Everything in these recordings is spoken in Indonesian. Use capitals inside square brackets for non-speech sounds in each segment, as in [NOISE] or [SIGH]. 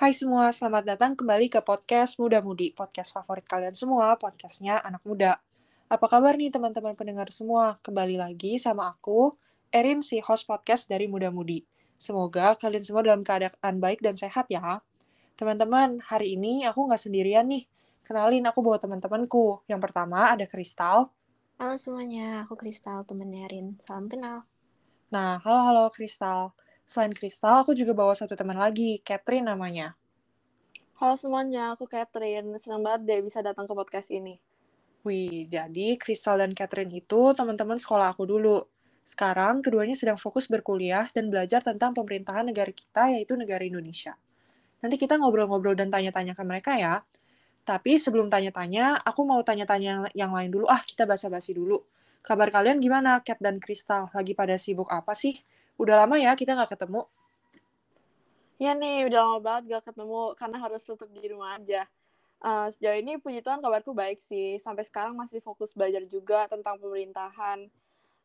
Hai semua, selamat datang kembali ke podcast Muda Mudi, podcast favorit kalian semua, podcastnya anak muda. Apa kabar nih teman-teman pendengar semua? Kembali lagi sama aku, Erin, si host podcast dari Muda Mudi. Semoga kalian semua dalam keadaan baik dan sehat ya. Teman-teman, hari ini aku nggak sendirian nih. Kenalin, aku bawa teman-temanku. Yang pertama ada Kristal. Halo semuanya, aku Kristal, temen Erin. Salam kenal. Nah, halo-halo Kristal. Selain Kristal, aku juga bawa satu teman lagi, Catherine namanya. Halo semuanya, aku Catherine. Senang banget deh bisa datang ke podcast ini. Wih, jadi Kristal dan Catherine itu teman-teman sekolah aku dulu. Sekarang, keduanya sedang fokus berkuliah dan belajar tentang pemerintahan negara kita, yaitu negara Indonesia. Nanti kita ngobrol-ngobrol dan tanya-tanya ke mereka ya. Tapi sebelum tanya-tanya, aku mau tanya-tanya yang lain dulu. Ah, kita basa-basi dulu. Kabar kalian gimana, Cat dan Kristal? Lagi pada sibuk apa sih? Udah lama ya kita nggak ketemu. Ya nih, udah lama banget gak ketemu karena harus tetap di rumah aja. Uh, sejauh ini puji Tuhan kabarku baik sih. Sampai sekarang masih fokus belajar juga tentang pemerintahan.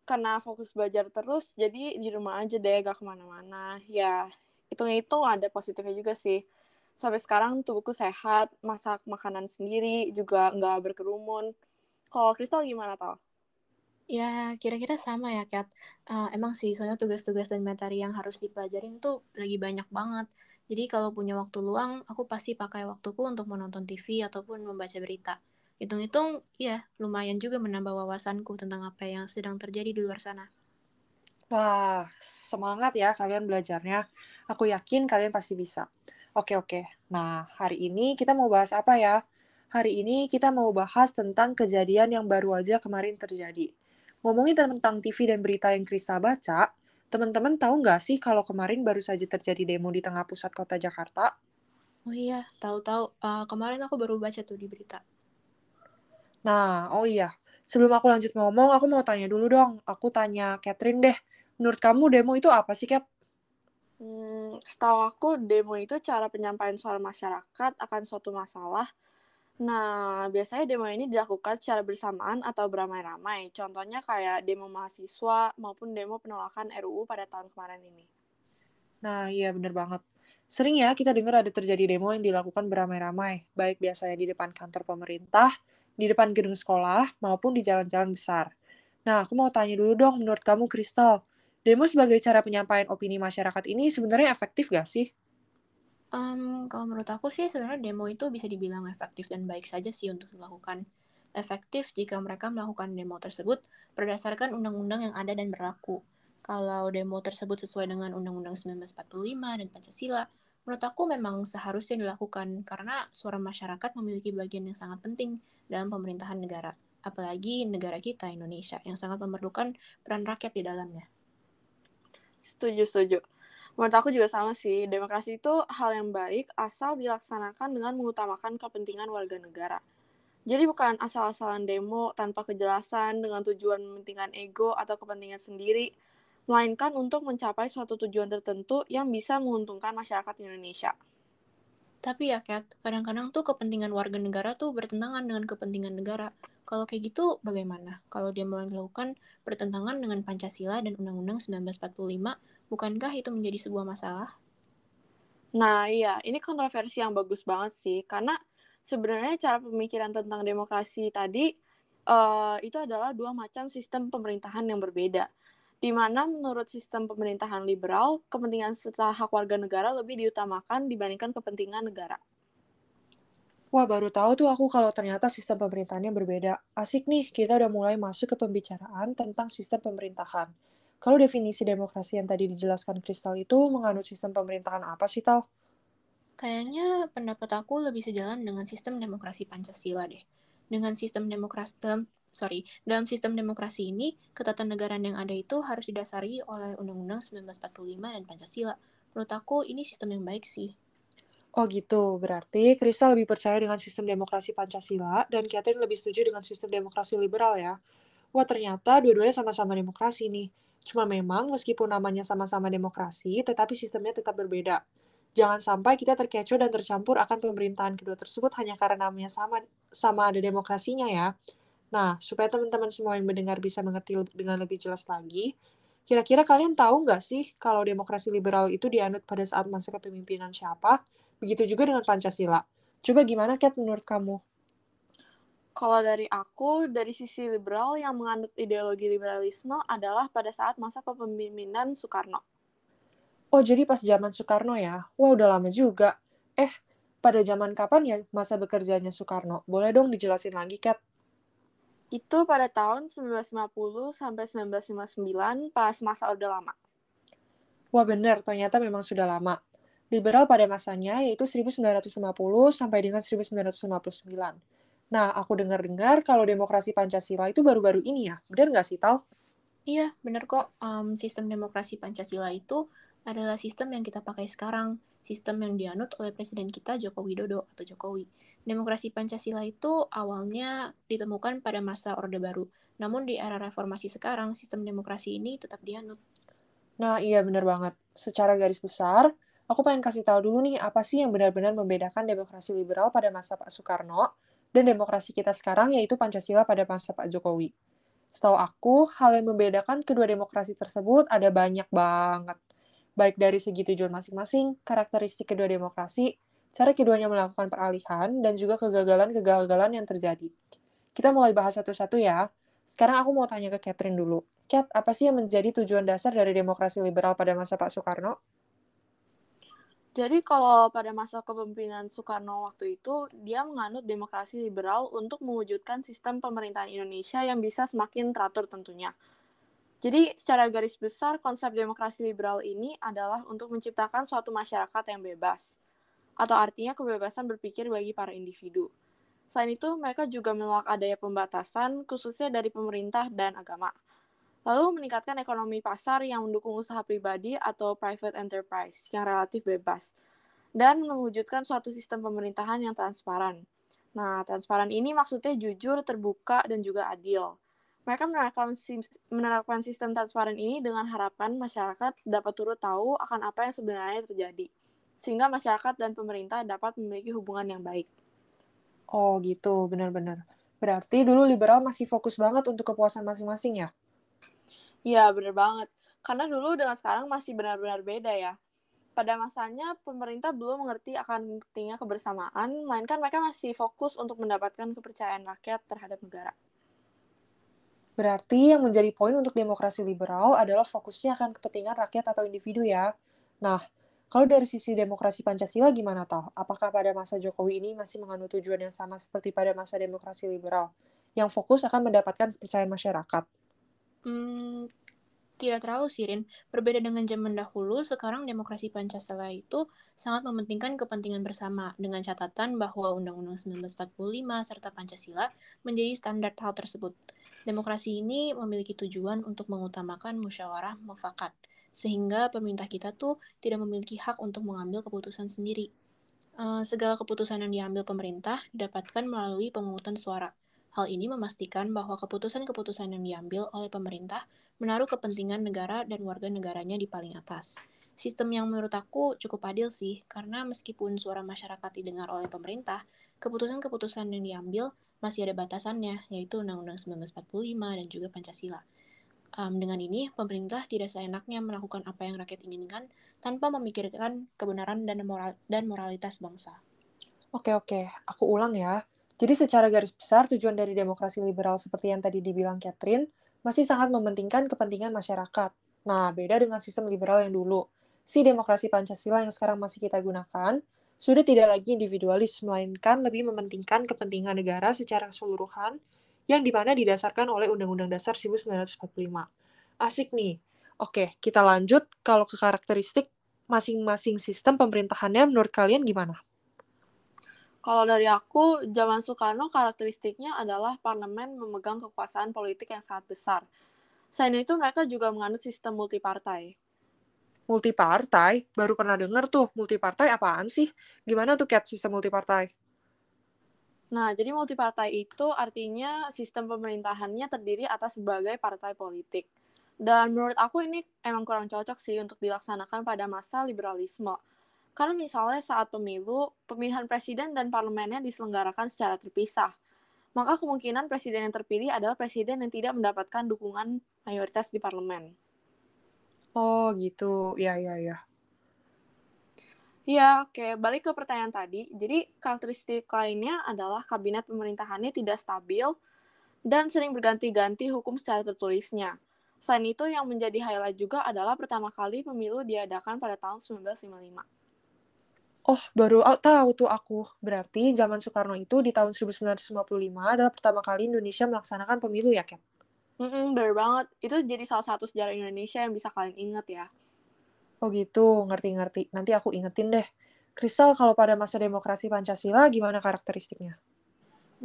Karena fokus belajar terus, jadi di rumah aja deh, gak ke mana-mana. Ya, hitung-hitung ada positifnya juga sih. Sampai sekarang tubuhku sehat, masak makanan sendiri, juga nggak berkerumun. Kalau Kristal gimana, Tal? Ya, kira-kira sama ya, Kat. Uh, emang sih, soalnya tugas-tugas dan materi yang harus dipelajarin tuh lagi banyak banget. Jadi kalau punya waktu luang, aku pasti pakai waktuku untuk menonton TV ataupun membaca berita. Hitung-hitung, ya, lumayan juga menambah wawasanku tentang apa yang sedang terjadi di luar sana. Wah, semangat ya kalian belajarnya. Aku yakin kalian pasti bisa. Oke, oke. Nah, hari ini kita mau bahas apa ya? Hari ini kita mau bahas tentang kejadian yang baru aja kemarin terjadi Ngomongin tentang TV dan berita yang Krista baca, teman-teman tahu nggak sih kalau kemarin baru saja terjadi demo di tengah pusat kota Jakarta? Oh iya, tahu-tahu. Uh, kemarin aku baru baca tuh di berita. Nah, oh iya. Sebelum aku lanjut ngomong, aku mau tanya dulu dong. Aku tanya Catherine deh. Menurut kamu demo itu apa sih, Cat? Hmm, setahu aku demo itu cara penyampaian suara masyarakat akan suatu masalah Nah, biasanya demo ini dilakukan secara bersamaan atau beramai-ramai. Contohnya kayak demo mahasiswa maupun demo penolakan RUU pada tahun kemarin ini. Nah, iya bener banget. Sering ya kita dengar ada terjadi demo yang dilakukan beramai-ramai, baik biasanya di depan kantor pemerintah, di depan gedung sekolah, maupun di jalan-jalan besar. Nah, aku mau tanya dulu dong, menurut kamu, Kristal, demo sebagai cara penyampaian opini masyarakat ini sebenarnya efektif gak sih? Um, kalau menurut aku sih sebenarnya demo itu bisa dibilang efektif dan baik saja sih untuk dilakukan. Efektif jika mereka melakukan demo tersebut berdasarkan undang-undang yang ada dan berlaku. Kalau demo tersebut sesuai dengan Undang-Undang 1945 dan Pancasila, menurut aku memang seharusnya dilakukan karena suara masyarakat memiliki bagian yang sangat penting dalam pemerintahan negara, apalagi negara kita Indonesia yang sangat memerlukan peran rakyat di dalamnya. Setuju, setuju. Menurut aku juga sama sih, demokrasi itu hal yang baik asal dilaksanakan dengan mengutamakan kepentingan warga negara. Jadi bukan asal-asalan demo tanpa kejelasan dengan tujuan mementingkan ego atau kepentingan sendiri, melainkan untuk mencapai suatu tujuan tertentu yang bisa menguntungkan masyarakat Indonesia. Tapi ya, Kat, kadang-kadang tuh kepentingan warga negara tuh bertentangan dengan kepentingan negara. Kalau kayak gitu, bagaimana? Kalau dia mau melakukan bertentangan dengan Pancasila dan Undang-Undang 1945, Bukankah itu menjadi sebuah masalah? Nah, iya, ini kontroversi yang bagus banget sih, karena sebenarnya cara pemikiran tentang demokrasi tadi uh, itu adalah dua macam sistem pemerintahan yang berbeda. Di mana menurut sistem pemerintahan liberal, kepentingan serta hak warga negara lebih diutamakan dibandingkan kepentingan negara. Wah, baru tahu tuh aku kalau ternyata sistem pemerintahannya berbeda. Asik nih, kita udah mulai masuk ke pembicaraan tentang sistem pemerintahan. Kalau definisi demokrasi yang tadi dijelaskan Kristal itu menganut sistem pemerintahan apa sih, Tal? Kayaknya pendapat aku lebih sejalan dengan sistem demokrasi Pancasila deh. Dengan sistem demokrasi dalam sorry, dalam sistem demokrasi ini, ketatanegaraan yang ada itu harus didasari oleh Undang-Undang 1945 dan Pancasila. Menurut aku ini sistem yang baik sih. Oh gitu, berarti Kristal lebih percaya dengan sistem demokrasi Pancasila dan Catherine lebih setuju dengan sistem demokrasi liberal ya. Wah ternyata dua-duanya sama-sama demokrasi nih. Cuma memang meskipun namanya sama-sama demokrasi, tetapi sistemnya tetap berbeda. Jangan sampai kita terkecoh dan tercampur akan pemerintahan kedua tersebut hanya karena namanya sama sama ada demokrasinya ya. Nah, supaya teman-teman semua yang mendengar bisa mengerti dengan lebih jelas lagi, kira-kira kalian tahu nggak sih kalau demokrasi liberal itu dianut pada saat masa kepemimpinan siapa? Begitu juga dengan Pancasila. Coba gimana, Kat, menurut kamu? Kalau dari aku, dari sisi liberal yang menganut ideologi liberalisme adalah pada saat masa kepemimpinan Soekarno. Oh, jadi pas zaman Soekarno ya? Wah, udah lama juga. Eh, pada zaman kapan ya masa bekerjanya Soekarno? Boleh dong dijelasin lagi, Kat? Itu pada tahun 1950 sampai 1959 pas masa Orde Lama. Wah, benar. Ternyata memang sudah lama. Liberal pada masanya yaitu 1950 sampai dengan 1959. Nah, aku dengar-dengar kalau demokrasi Pancasila itu baru-baru ini ya. Benar nggak sih, Tal? Iya, benar kok. Um, sistem demokrasi Pancasila itu adalah sistem yang kita pakai sekarang. Sistem yang dianut oleh Presiden kita Joko Widodo atau Jokowi. Demokrasi Pancasila itu awalnya ditemukan pada masa Orde Baru. Namun di era reformasi sekarang, sistem demokrasi ini tetap dianut. Nah, iya benar banget. Secara garis besar, aku pengen kasih tahu dulu nih apa sih yang benar-benar membedakan demokrasi liberal pada masa Pak Soekarno dan demokrasi kita sekarang yaitu Pancasila pada masa Pak Jokowi. Setahu aku, hal yang membedakan kedua demokrasi tersebut ada banyak banget. Baik dari segi tujuan masing-masing, karakteristik kedua demokrasi, cara keduanya melakukan peralihan, dan juga kegagalan-kegagalan yang terjadi. Kita mulai bahas satu-satu ya. Sekarang aku mau tanya ke Catherine dulu. Cat, apa sih yang menjadi tujuan dasar dari demokrasi liberal pada masa Pak Soekarno? Jadi kalau pada masa kepemimpinan Soekarno waktu itu, dia menganut demokrasi liberal untuk mewujudkan sistem pemerintahan Indonesia yang bisa semakin teratur tentunya. Jadi secara garis besar, konsep demokrasi liberal ini adalah untuk menciptakan suatu masyarakat yang bebas, atau artinya kebebasan berpikir bagi para individu. Selain itu, mereka juga menolak adanya pembatasan, khususnya dari pemerintah dan agama lalu meningkatkan ekonomi pasar yang mendukung usaha pribadi atau private enterprise yang relatif bebas, dan mewujudkan suatu sistem pemerintahan yang transparan. Nah, transparan ini maksudnya jujur, terbuka, dan juga adil. Mereka menerapkan, sistem transparan ini dengan harapan masyarakat dapat turut tahu akan apa yang sebenarnya terjadi, sehingga masyarakat dan pemerintah dapat memiliki hubungan yang baik. Oh gitu, benar-benar. Berarti dulu liberal masih fokus banget untuk kepuasan masing-masing ya? Iya, bener banget. Karena dulu dengan sekarang masih benar-benar beda ya. Pada masanya, pemerintah belum mengerti akan pentingnya kebersamaan, melainkan mereka masih fokus untuk mendapatkan kepercayaan rakyat terhadap negara. Berarti yang menjadi poin untuk demokrasi liberal adalah fokusnya akan kepentingan rakyat atau individu ya. Nah, kalau dari sisi demokrasi Pancasila gimana tal? Apakah pada masa Jokowi ini masih mengandung tujuan yang sama seperti pada masa demokrasi liberal, yang fokus akan mendapatkan kepercayaan masyarakat? Hmm, tidak terlalu sirin. Berbeda dengan zaman dahulu, sekarang demokrasi Pancasila itu sangat mementingkan kepentingan bersama dengan catatan bahwa Undang-Undang 1945 serta Pancasila menjadi standar hal tersebut. Demokrasi ini memiliki tujuan untuk mengutamakan musyawarah mufakat, sehingga pemerintah kita tuh tidak memiliki hak untuk mengambil keputusan sendiri. Uh, segala keputusan yang diambil pemerintah didapatkan melalui pemungutan suara Hal ini memastikan bahwa keputusan-keputusan yang diambil oleh pemerintah menaruh kepentingan negara dan warga negaranya di paling atas. Sistem yang menurut aku cukup adil sih, karena meskipun suara masyarakat didengar oleh pemerintah, keputusan-keputusan yang diambil masih ada batasannya, yaitu Undang-Undang 1945 dan juga Pancasila. Um, dengan ini, pemerintah tidak seenaknya melakukan apa yang rakyat inginkan tanpa memikirkan kebenaran dan, moral dan moralitas bangsa. Oke, oke. Aku ulang ya. Jadi secara garis besar, tujuan dari demokrasi liberal seperti yang tadi dibilang Catherine, masih sangat mementingkan kepentingan masyarakat. Nah, beda dengan sistem liberal yang dulu. Si demokrasi Pancasila yang sekarang masih kita gunakan, sudah tidak lagi individualis, melainkan lebih mementingkan kepentingan negara secara keseluruhan, yang di mana didasarkan oleh Undang-Undang Dasar 1945. Asik nih. Oke, kita lanjut. Kalau ke karakteristik masing-masing sistem pemerintahannya menurut kalian gimana? Kalau dari aku, zaman Soekarno karakteristiknya adalah parlemen memegang kekuasaan politik yang sangat besar. Selain itu, mereka juga menganut sistem multipartai. Multipartai? Baru pernah dengar tuh, multipartai apaan sih? Gimana tuh, Cat, sistem multipartai? Nah, jadi multipartai itu artinya sistem pemerintahannya terdiri atas berbagai partai politik. Dan menurut aku ini emang kurang cocok sih untuk dilaksanakan pada masa liberalisme kalau misalnya saat pemilu, pemilihan presiden dan parlemennya diselenggarakan secara terpisah, maka kemungkinan presiden yang terpilih adalah presiden yang tidak mendapatkan dukungan mayoritas di parlemen. Oh gitu, ya ya ya. Ya, oke. Balik ke pertanyaan tadi. Jadi, karakteristik lainnya adalah kabinet pemerintahannya tidak stabil dan sering berganti-ganti hukum secara tertulisnya. Selain itu, yang menjadi highlight juga adalah pertama kali pemilu diadakan pada tahun 1955. Oh, baru tahu tuh aku. Berarti zaman Soekarno itu di tahun 1955 adalah pertama kali Indonesia melaksanakan pemilu ya, Kat? Mm -mm, bener banget. Itu jadi salah satu sejarah Indonesia yang bisa kalian ingat ya. Oh gitu, ngerti-ngerti. Nanti aku ingetin deh. Kristal, kalau pada masa demokrasi Pancasila, gimana karakteristiknya?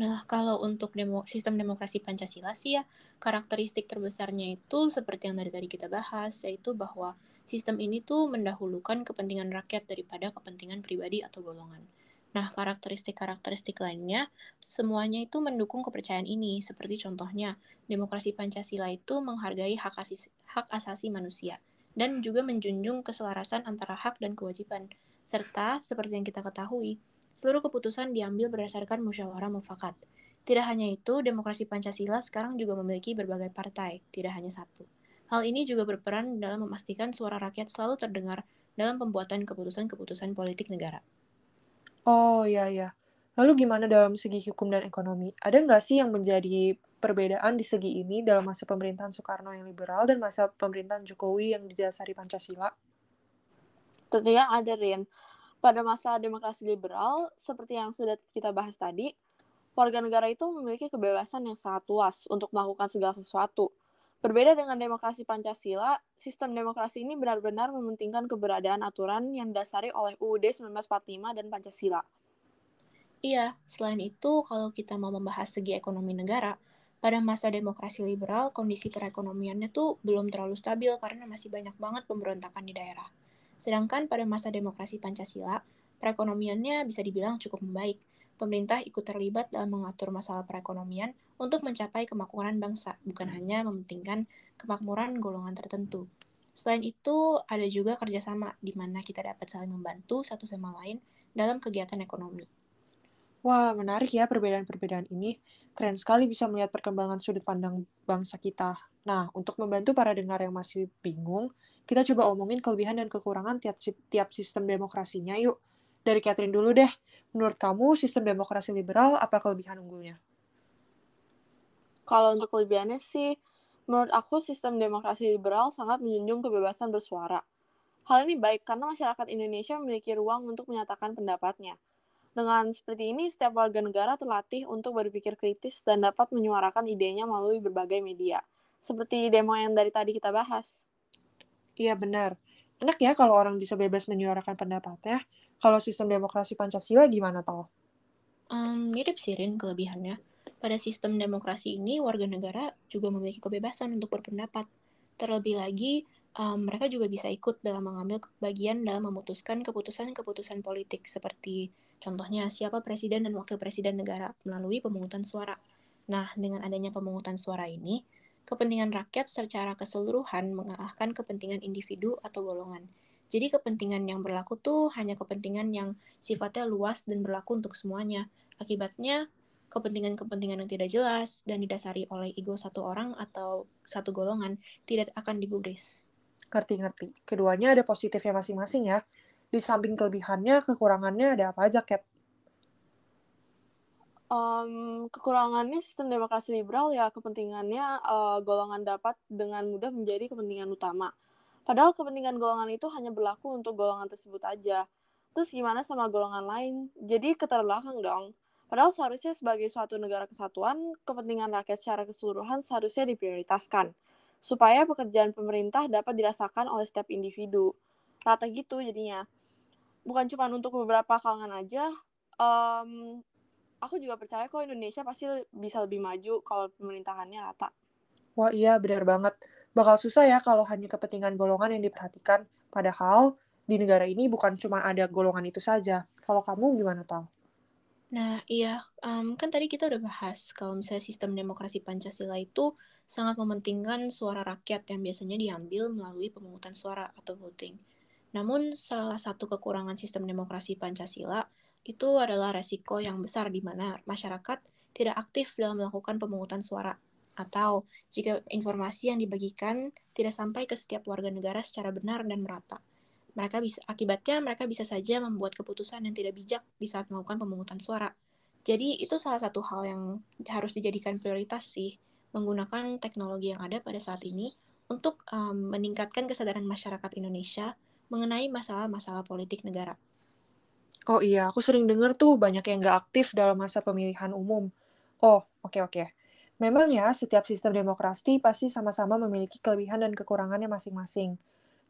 Nah, kalau untuk demo, sistem demokrasi Pancasila sih ya, karakteristik terbesarnya itu seperti yang dari tadi kita bahas, yaitu bahwa sistem ini tuh mendahulukan kepentingan rakyat daripada kepentingan pribadi atau golongan. Nah, karakteristik-karakteristik lainnya, semuanya itu mendukung kepercayaan ini, seperti contohnya, demokrasi Pancasila itu menghargai hak asasi, hak asasi manusia, dan juga menjunjung keselarasan antara hak dan kewajiban, serta, seperti yang kita ketahui, seluruh keputusan diambil berdasarkan musyawarah mufakat. Tidak hanya itu, demokrasi Pancasila sekarang juga memiliki berbagai partai, tidak hanya satu. Hal ini juga berperan dalam memastikan suara rakyat selalu terdengar dalam pembuatan keputusan-keputusan politik negara. Oh, iya, iya. Lalu gimana dalam segi hukum dan ekonomi? Ada nggak sih yang menjadi perbedaan di segi ini dalam masa pemerintahan Soekarno yang liberal dan masa pemerintahan Jokowi yang didasari Pancasila? Tentunya ada, Rin. Pada masa demokrasi liberal, seperti yang sudah kita bahas tadi, warga negara itu memiliki kebebasan yang sangat luas untuk melakukan segala sesuatu. Berbeda dengan demokrasi Pancasila, sistem demokrasi ini benar-benar mementingkan keberadaan aturan yang dasari oleh UUD 1945 dan Pancasila. Iya, selain itu, kalau kita mau membahas segi ekonomi negara, pada masa demokrasi liberal, kondisi perekonomiannya tuh belum terlalu stabil karena masih banyak banget pemberontakan di daerah. Sedangkan pada masa demokrasi Pancasila, perekonomiannya bisa dibilang cukup membaik. Pemerintah ikut terlibat dalam mengatur masalah perekonomian untuk mencapai kemakmuran bangsa, bukan hanya mementingkan kemakmuran golongan tertentu. Selain itu, ada juga kerjasama di mana kita dapat saling membantu satu sama lain dalam kegiatan ekonomi. Wah, menarik ya perbedaan-perbedaan ini. Keren sekali bisa melihat perkembangan sudut pandang bangsa kita. Nah, untuk membantu para dengar yang masih bingung, kita coba omongin kelebihan dan kekurangan tiap, tiap sistem demokrasinya yuk. Dari Catherine dulu deh. Menurut kamu, sistem demokrasi liberal apa kelebihan unggulnya? Kalau untuk kelebihannya sih, menurut aku sistem demokrasi liberal sangat menjunjung kebebasan bersuara. Hal ini baik karena masyarakat Indonesia memiliki ruang untuk menyatakan pendapatnya. Dengan seperti ini, setiap warga negara terlatih untuk berpikir kritis dan dapat menyuarakan idenya melalui berbagai media. Seperti demo yang dari tadi kita bahas. Iya benar. Enak ya kalau orang bisa bebas menyuarakan pendapatnya. Kalau sistem demokrasi Pancasila gimana tau? Um, mirip sih Rin kelebihannya. Pada sistem demokrasi ini, warga negara juga memiliki kebebasan untuk berpendapat. Terlebih lagi, um, mereka juga bisa ikut dalam mengambil bagian dalam memutuskan keputusan-keputusan politik, seperti contohnya siapa presiden dan wakil presiden negara melalui pemungutan suara. Nah, dengan adanya pemungutan suara ini, kepentingan rakyat secara keseluruhan mengalahkan kepentingan individu atau golongan. Jadi kepentingan yang berlaku tuh hanya kepentingan yang sifatnya luas dan berlaku untuk semuanya. Akibatnya, kepentingan-kepentingan yang tidak jelas dan didasari oleh ego satu orang atau satu golongan tidak akan digubris. Ngerti-ngerti. Keduanya ada positifnya masing-masing ya. Di samping kelebihannya, kekurangannya ada apa aja, Kat? Um, kekurangannya sistem demokrasi liberal ya kepentingannya uh, golongan dapat dengan mudah menjadi kepentingan utama. Padahal kepentingan golongan itu hanya berlaku untuk golongan tersebut aja. Terus gimana sama golongan lain? Jadi keterbelakang dong. Padahal seharusnya sebagai suatu negara kesatuan, kepentingan rakyat secara keseluruhan seharusnya diprioritaskan. Supaya pekerjaan pemerintah dapat dirasakan oleh setiap individu. Rata gitu jadinya. Bukan cuma untuk beberapa kalangan aja, um, aku juga percaya kok Indonesia pasti bisa lebih maju kalau pemerintahannya rata. Wah iya benar banget. Bakal susah ya kalau hanya kepentingan golongan yang diperhatikan. Padahal di negara ini bukan cuma ada golongan itu saja. Kalau kamu gimana tau? Nah iya, um, kan tadi kita udah bahas kalau misalnya sistem demokrasi Pancasila itu sangat mementingkan suara rakyat yang biasanya diambil melalui pemungutan suara atau voting. Namun salah satu kekurangan sistem demokrasi Pancasila itu adalah resiko yang besar di mana masyarakat tidak aktif dalam melakukan pemungutan suara atau jika informasi yang dibagikan tidak sampai ke setiap warga negara secara benar dan merata. Mereka bisa akibatnya mereka bisa saja membuat keputusan yang tidak bijak di saat melakukan pemungutan suara. Jadi itu salah satu hal yang harus dijadikan prioritas sih, menggunakan teknologi yang ada pada saat ini untuk um, meningkatkan kesadaran masyarakat Indonesia mengenai masalah-masalah politik negara. Oh iya, aku sering dengar tuh banyak yang nggak aktif dalam masa pemilihan umum. Oh, oke oke. Memang ya, setiap sistem demokrasi pasti sama-sama memiliki kelebihan dan kekurangannya masing-masing.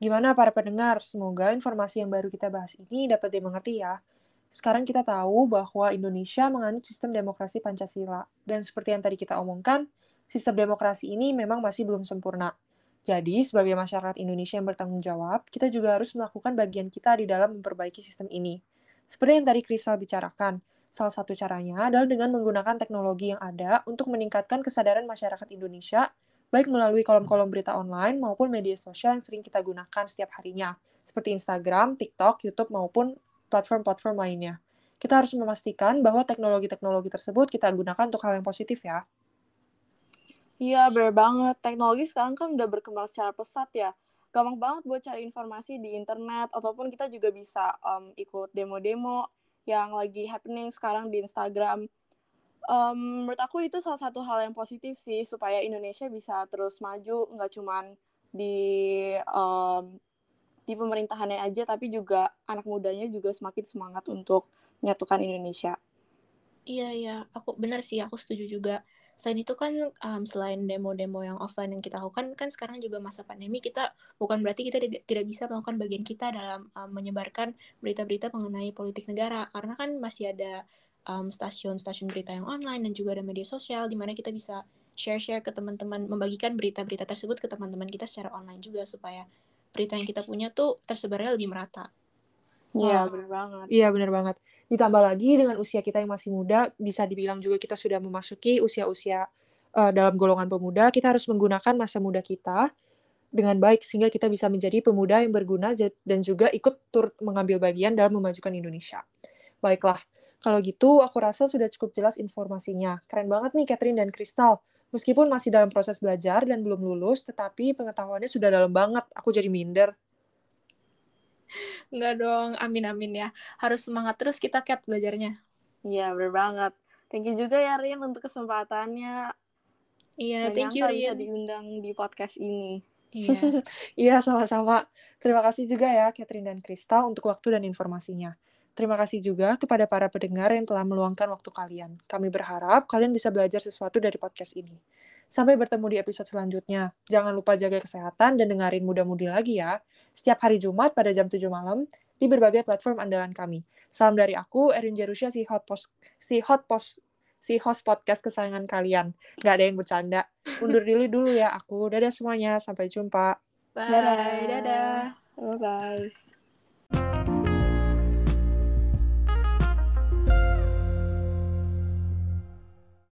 Gimana para pendengar? Semoga informasi yang baru kita bahas ini dapat dimengerti ya. Sekarang kita tahu bahwa Indonesia menganut sistem demokrasi Pancasila. Dan seperti yang tadi kita omongkan, sistem demokrasi ini memang masih belum sempurna. Jadi, sebagai masyarakat Indonesia yang bertanggung jawab, kita juga harus melakukan bagian kita di dalam memperbaiki sistem ini. Seperti yang tadi Kristal bicarakan, salah satu caranya adalah dengan menggunakan teknologi yang ada untuk meningkatkan kesadaran masyarakat Indonesia, baik melalui kolom-kolom berita online maupun media sosial yang sering kita gunakan setiap harinya, seperti Instagram, TikTok, YouTube, maupun platform-platform lainnya. Kita harus memastikan bahwa teknologi-teknologi tersebut kita gunakan untuk hal yang positif ya. Iya, benar banget. Teknologi sekarang kan udah berkembang secara pesat ya. Gampang banget buat cari informasi di internet, ataupun kita juga bisa um, ikut demo-demo yang lagi happening sekarang di Instagram. Um, menurut aku itu salah satu hal yang positif sih, supaya Indonesia bisa terus maju, nggak cuman di um, di pemerintahannya aja tapi juga anak mudanya juga semakin semangat untuk menyatukan Indonesia. Iya iya, aku benar sih, aku setuju juga. Selain itu kan um, selain demo-demo yang offline yang kita lakukan kan sekarang juga masa pandemi kita bukan berarti kita tidak, bisa melakukan bagian kita dalam um, menyebarkan berita-berita mengenai politik negara karena kan masih ada um, stasiun-stasiun berita yang online dan juga ada media sosial di mana kita bisa share-share ke teman-teman membagikan berita-berita tersebut ke teman-teman kita secara online juga supaya berita yang kita punya tuh tersebarnya lebih merata. Iya, benar banget. Iya, benar banget. Ditambah lagi dengan usia kita yang masih muda, bisa dibilang juga kita sudah memasuki usia-usia uh, dalam golongan pemuda, kita harus menggunakan masa muda kita dengan baik sehingga kita bisa menjadi pemuda yang berguna dan juga ikut turut mengambil bagian dalam memajukan Indonesia. Baiklah, kalau gitu aku rasa sudah cukup jelas informasinya. Keren banget nih Catherine dan Crystal. Meskipun masih dalam proses belajar dan belum lulus, tetapi pengetahuannya sudah dalam banget. Aku jadi minder. Enggak dong, amin-amin ya. Harus semangat terus kita, Kat, belajarnya. Iya, bener banget. Thank you juga ya, Rin, untuk kesempatannya. Iya, thank you, Rin. bisa diundang di podcast ini. Iya, [LAUGHS] iya sama-sama. Terima kasih juga ya, Catherine dan Krista, untuk waktu dan informasinya. Terima kasih juga kepada para pendengar yang telah meluangkan waktu kalian. Kami berharap kalian bisa belajar sesuatu dari podcast ini. Sampai bertemu di episode selanjutnya. Jangan lupa jaga kesehatan dan dengerin muda-mudi lagi ya. Setiap hari Jumat pada jam 7 malam di berbagai platform andalan kami. Salam dari aku, Erin Jerusya, si hot post, si hot post, si host podcast kesayangan kalian. Gak ada yang bercanda. Undur diri dulu ya aku. Dadah semuanya. Sampai jumpa. Bye. Dadah. Bye-bye.